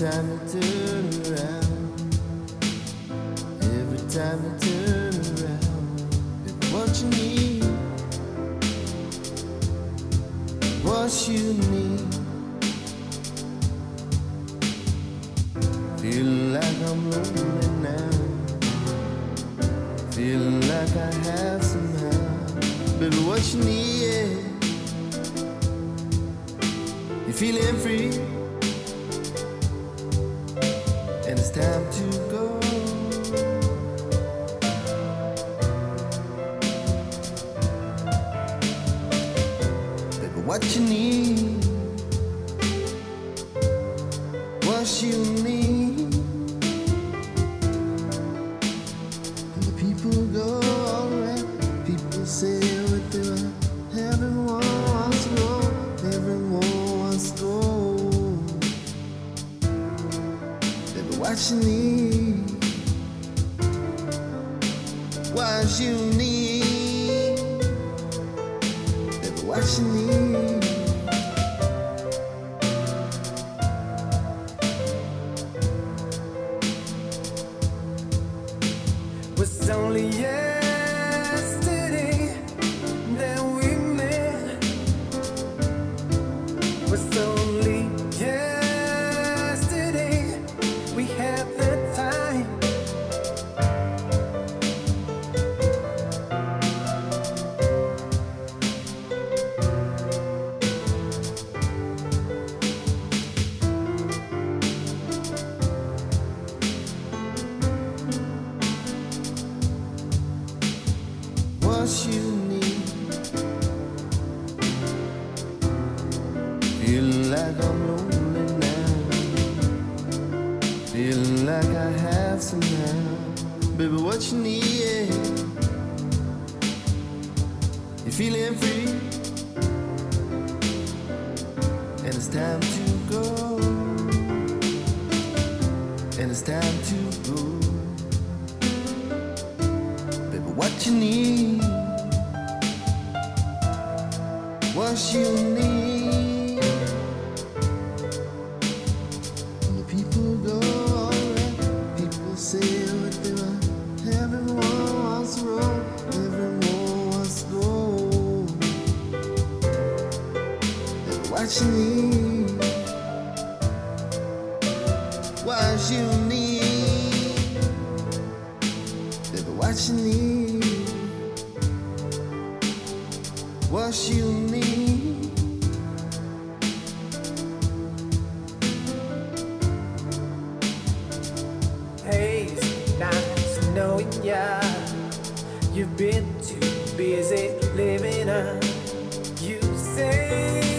time you turn around, every time you turn around, baby, what you need, what you need. Feel like I'm lonely now, feel like I have somehow, baby, what you need. Yeah. You feeling free? Time to go. Baby, what you need? What you need? And the people go alright. People say what you need? What you need? Baby, what you need? was only yesterday that we met. Was only like I'm lonely now. Feeling like I have somehow. Baby, what you need? Yeah. You feeling free? And it's time to go. And it's time to go. Baby, what you need? What you need? What you need? What you need? Baby, what you need? What you need? yeah. You've been too busy living up. You say.